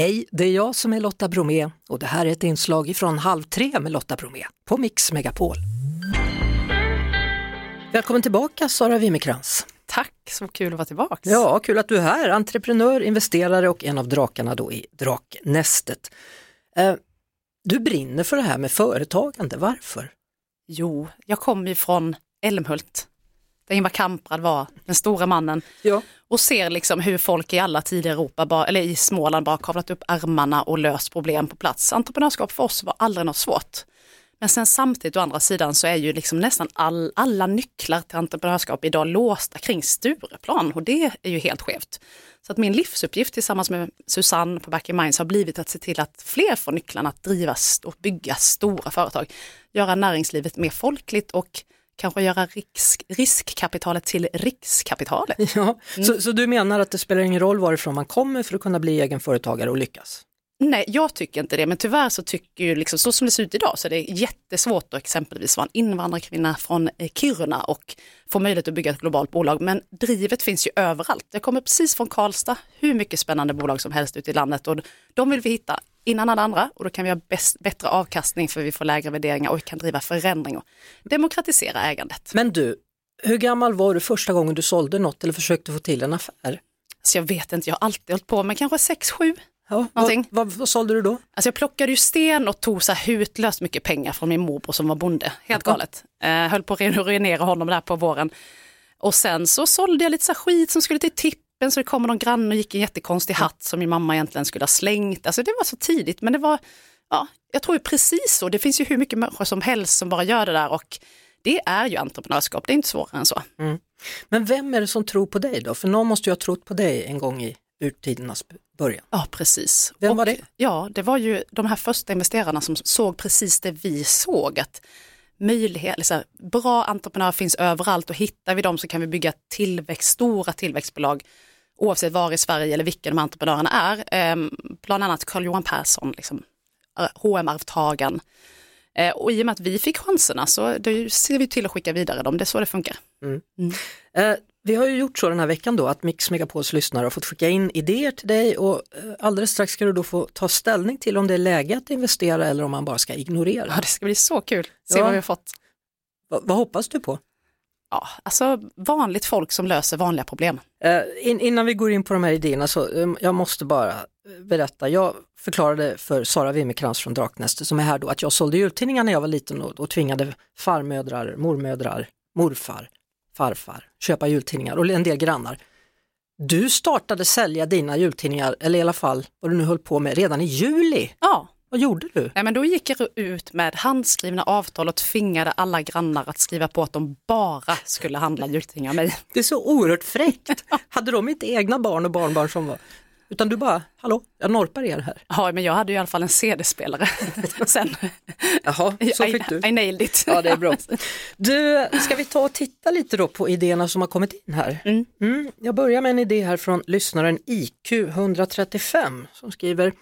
Hej, det är jag som är Lotta Bromé och det här är ett inslag från Halv tre med Lotta Bromé på Mix Megapol. Välkommen tillbaka Sara Wimmercrantz. Tack, så kul att vara tillbaka. Ja, kul att du är här. Entreprenör, investerare och en av drakarna då i Draknästet. Eh, du brinner för det här med företagande, varför? Jo, jag kommer ju från Älmhult, där Ingvar Kamprad var den stora mannen. Ja. Och ser liksom hur folk i alla tider i Europa, bara, eller i Småland, bara kavlat upp ärmarna och löst problem på plats. Entreprenörskap för oss var aldrig något svårt. Men sen samtidigt å andra sidan så är ju liksom nästan all, alla nycklar till entreprenörskap idag låsta kring Stureplan och det är ju helt skevt. Så att min livsuppgift tillsammans med Susanne på Back in Minds har blivit att se till att fler får nycklarna att driva och bygga stora företag. Göra näringslivet mer folkligt och kanske göra risk, riskkapitalet till rikskapitalet. Ja, mm. så, så du menar att det spelar ingen roll varifrån man kommer för att kunna bli egen företagare och lyckas? Nej, jag tycker inte det, men tyvärr så tycker ju liksom så som det ser ut idag så är det jättesvårt att exempelvis vara en invandrarkvinna från eh, Kiruna och få möjlighet att bygga ett globalt bolag. Men drivet finns ju överallt. Jag kommer precis från Karlstad, hur mycket spännande bolag som helst ute i landet och de vill vi hitta innan alla andra och då kan vi ha bäst, bättre avkastning för vi får lägre värderingar och vi kan driva förändring och demokratisera ägandet. Men du, hur gammal var du första gången du sålde något eller försökte få till en affär? Så jag vet inte, jag har alltid hållit på med kanske 6-7 Ja, vad, vad, vad sålde du då? Alltså jag plockade ju sten och tog så här hutlöst mycket pengar från min morbror som var bonde. Helt ja. galet. Eh, höll på att ruinera honom där på våren. Och sen så sålde jag lite så skit som skulle till tippen så det kom någon granne och gick en jättekonstig hatt som min mamma egentligen skulle ha slängt. Alltså det var så tidigt men det var, ja, jag tror ju precis så. Det finns ju hur mycket människor som helst som bara gör det där och det är ju entreprenörskap, det är inte svårare än så. Mm. Men vem är det som tror på dig då? För någon måste ju ha trott på dig en gång i urtidernas början. Ja, precis. Vem och, var det? Ja, det var ju de här första investerarna som såg precis det vi såg. att möjlighet, liksom, Bra entreprenörer finns överallt och hittar vi dem så kan vi bygga tillväxt, stora tillväxtbolag oavsett var i Sverige eller vilka de entreprenörerna är. Eh, bland annat Carl-Johan Persson, liksom, H&M-arvtagaren. Eh, och i och med att vi fick chanserna så då ser vi till att skicka vidare dem, det är så det funkar. Mm. Mm. Eh, vi har ju gjort så den här veckan då att Mix Megapols lyssnare har fått skicka in idéer till dig och eh, alldeles strax ska du då få ta ställning till om det är läge att investera eller om man bara ska ignorera. Ja, det ska bli så kul, se ja. vad vi har fått. Va, vad hoppas du på? Ja, alltså vanligt folk som löser vanliga problem. Eh, in, innan vi går in på de här idéerna så um, jag måste bara berätta, jag förklarade för Sara Wimmercrantz från Draknästet som är här då att jag sålde jultidningar när jag var liten och, och tvingade farmödrar, mormödrar, morfar farfar köpa jultidningar och en del grannar. Du startade sälja dina jultidningar, eller i alla fall vad du nu höll på med, redan i juli. Ja. Vad gjorde du? Nej, men då gick jag ut med handskrivna avtal och tvingade alla grannar att skriva på att de bara skulle handla jultidningar av mig. Det är så oerhört fräckt. Hade de inte egna barn och barnbarn som var utan du bara, hallå, jag norpar er här. Ja, men jag hade ju i alla fall en CD-spelare sen. Jaha, så fick du. I, I nailed it. Ja, det är bra. Du, ska vi ta och titta lite då på idéerna som har kommit in här? Mm. Mm, jag börjar med en idé här från lyssnaren IQ135 som skriver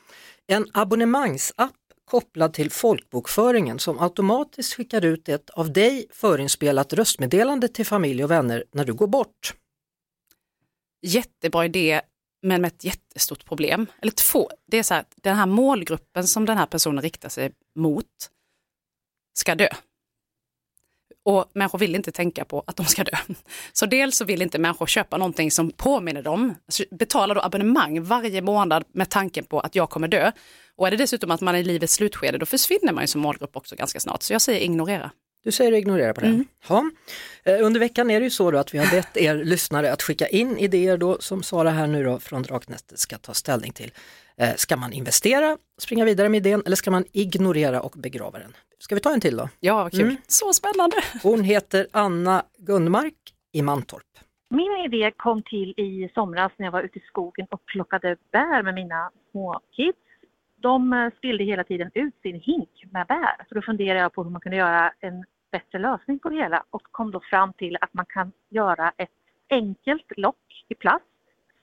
en abonnemangsapp kopplad till folkbokföringen som automatiskt skickar ut ett av dig förinspelat röstmeddelande till familj och vänner när du går bort. Jättebra idé men med ett jättestort problem. Eller två, det är så här, den här målgruppen som den här personen riktar sig mot ska dö. Och människor vill inte tänka på att de ska dö. Så dels så vill inte människor köpa någonting som påminner dem, betalar då abonnemang varje månad med tanken på att jag kommer dö. Och är det dessutom att man är i livets slutskede, då försvinner man ju som målgrupp också ganska snart. Så jag säger ignorera. Du säger ignorera på det. Mm. Ja. Eh, under veckan är det ju så att vi har bett er lyssnare att skicka in idéer då som Sara här nu då från Draknästet ska ta ställning till. Eh, ska man investera, springa vidare med idén eller ska man ignorera och begrava den? Ska vi ta en till då? Ja, kul. Mm. Så spännande. Hon heter Anna Gunnmark i Mantorp. Min idé kom till i somras när jag var ute i skogen och plockade bär med mina små kids de eh, spillde hela tiden ut sin hink med bär. Så då funderade jag på hur man kunde göra en bättre lösning på det hela och kom då fram till att man kan göra ett enkelt lock i plast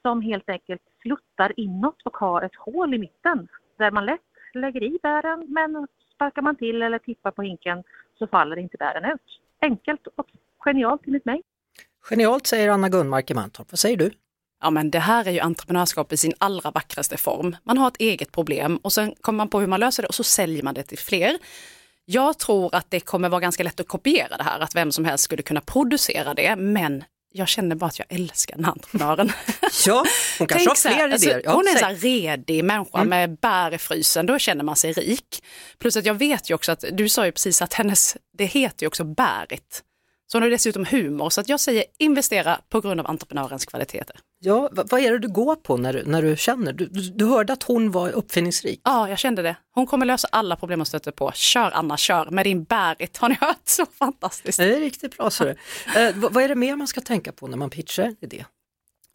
som helt enkelt sluttar inåt och har ett hål i mitten där man lätt lägger i bären men sparkar man till eller tippar på hinken så faller inte bären ut. Enkelt och genialt enligt mig. Genialt säger Anna Gunmark i Mantorp. Vad säger du? ja men det här är ju entreprenörskap i sin allra vackraste form. Man har ett eget problem och sen kommer man på hur man löser det och så säljer man det till fler. Jag tror att det kommer vara ganska lätt att kopiera det här, att vem som helst skulle kunna producera det, men jag känner bara att jag älskar den här entreprenören. Ja, hon kanske har fler alltså, idéer. Ja, hon är en säg. så här redig människa Mm. med bär i frysen, då känner man sig rik. Plus att jag vet ju också att, du sa ju precis att hennes, det heter ju också bärit. Så hon har dessutom humor, så att jag säger investera på grund av entreprenörens kvaliteter. Ja, vad, är det du går på när du, när du känner? Du, du, du hörde att hon var uppfinningsrik. Ja, jag kände det. Hon kommer lösa alla problem hon stöter på. Kör Anna, kör med din bärit. Har ni hört? Så fantastiskt. Det är riktigt bra. Så det. Eh, vad, vad är det mer man ska tänka på när man pitchar idé?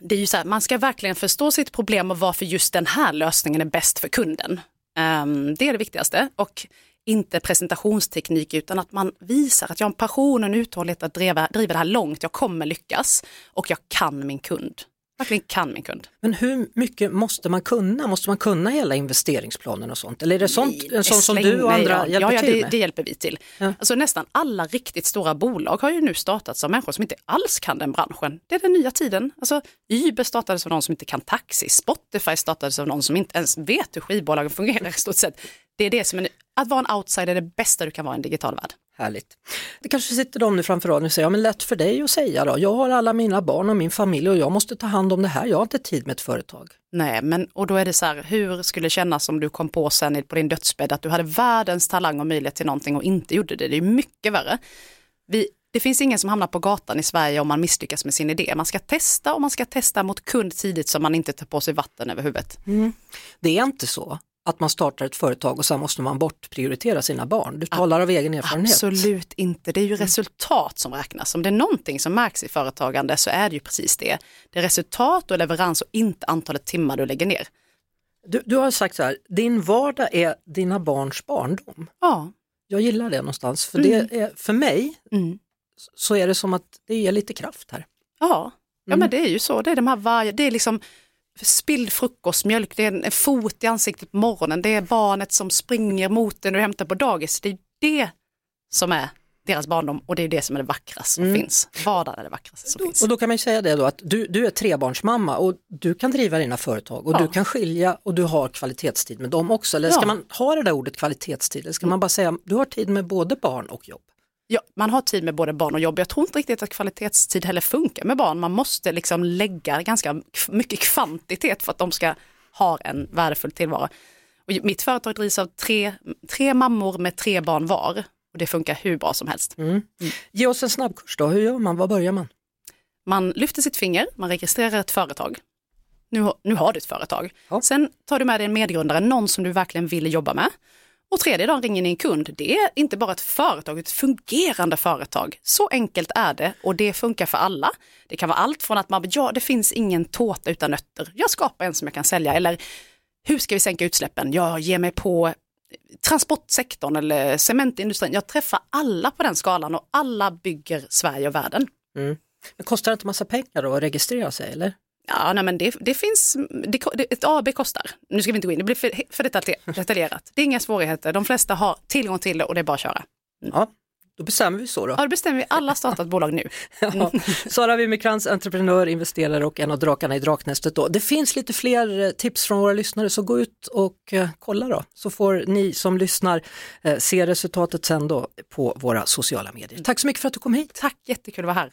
Det är ju så här, man ska verkligen förstå sitt problem och varför just den här lösningen är bäst för kunden. Um, det är det viktigaste och inte presentationsteknik utan att man visar att jag har en passion och en uthållighet att driva, driva det här långt. Jag kommer lyckas och jag kan min kund. Verkligen kan min kund. Men hur mycket måste man kunna? Måste man kunna hela investeringsplanen och sånt? Eller är det sånt, en sån som du och andra ja. hjälper ja, ja, till det, med? det hjälper vi till. Ja. Alltså, nästan alla riktigt stora bolag har ju nu startats av människor som inte alls kan den branschen. Det är den nya tiden. Alltså, Uber startades av någon som inte kan taxi, Spotify startades av någon som inte ens vet hur skivbolagen fungerar i stort sett. Det är det som är, att vara en outsider är det bästa du kan vara i en digital värld. Härligt. Det kanske sitter de nu framför radion och säger, ja men lätt för dig att säga då. Jag har alla mina barn och min familj och jag måste ta hand om det här. Jag har inte tid med ett företag. Nej, men och då är det så här, hur skulle det kännas om du kom på sen på din dödsbädd att du hade världens talang och möjlighet till någonting och inte gjorde det? Det är mycket värre. Vi, det finns ingen som hamnar på gatan i Sverige om man misslyckas med sin idé. Man ska testa och man ska testa mot kund tidigt så man inte tar på sig vatten över huvudet. Det är inte så att man startar ett företag och sen måste man bortprioritera sina barn. Du talar av egen erfarenhet. Absolut inte, det är ju resultat som räknas. Om det är någonting som märks i företagande så är det ju precis det. Det är resultat och leverans och inte antalet timmar du lägger ner. Du, du har sagt så här, din vardag är dina barns barndom. Ja, Jag gillar det någonstans, för Mm. det är, för mig mm. så är det som att det ger lite kraft här. Ja, ja Mm. men det är ju så. Det är de här varje, det är liksom spilld frukostmjölk, det är en, fot i ansiktet på morgonen, det är barnet som springer mot en och hämtar på dagis. Det är det som är deras barndom och det är det som är det vackraste som Mm. finns. Vardagen är det vackraste som finns. Och då kan man ju säga det då att du, du är trebarnsmamma och du kan driva dina företag och Ja. du kan skilja och du har kvalitetstid med dem också. Eller ska Ja. man ha det där ordet kvalitetstid eller ska man bara säga du har tid med både barn och jobb? Ja, man har tid med både barn och jobb. Jag tror inte riktigt att kvalitetstid heller funkar med barn. Man måste liksom lägga ganska mycket kvantitet för att de ska ha en värdefull tillvaro. Och mitt företag drivs av tre, tre mammor med tre barn var och det funkar hur bra som helst. Ge oss en snabbkurs då, hur gör man, var börjar man? Man lyfter sitt finger, man registrerar ett företag. Nu, har- nu har du ett företag. Ja. Sen tar du med dig en medgrundare, någon som du verkligen vill jobba med. Och tredje dagen ringer ni en kund. Det är inte bara ett företag, ett fungerande företag. Så enkelt är det och det funkar för alla. Det kan vara allt från att man, ja det finns ingen tårta utan nötter. Jag skapar en som jag kan sälja. Eller hur ska vi sänka utsläppen? Jag ger mig på transportsektorn eller cementindustrin. Jag träffar alla på den skalan och alla bygger Sverige och världen. Mm. Men kostar det inte massa pengar då att registrera sig eller? Ja, nej, men det, det finns, det, ett AB kostar, nu ska vi inte gå in, det blir för, för detaljer- detaljerat. Det är inga svårigheter, de flesta har tillgång till det och det är bara att köra. Ja, då bestämmer vi så då. Ja, det bestämmer vi, alla startar ett bolag nu. Ja. Sara Wimmerkrantz, entreprenör, investerare och en av drakarna i Draknästet. Då. Det finns lite fler eh, tips från våra lyssnare så gå ut och eh, kolla då så får ni som lyssnar eh, se resultatet sen då på våra sociala medier. Tack så mycket för att du kom hit. Tack, jättekul att vara här.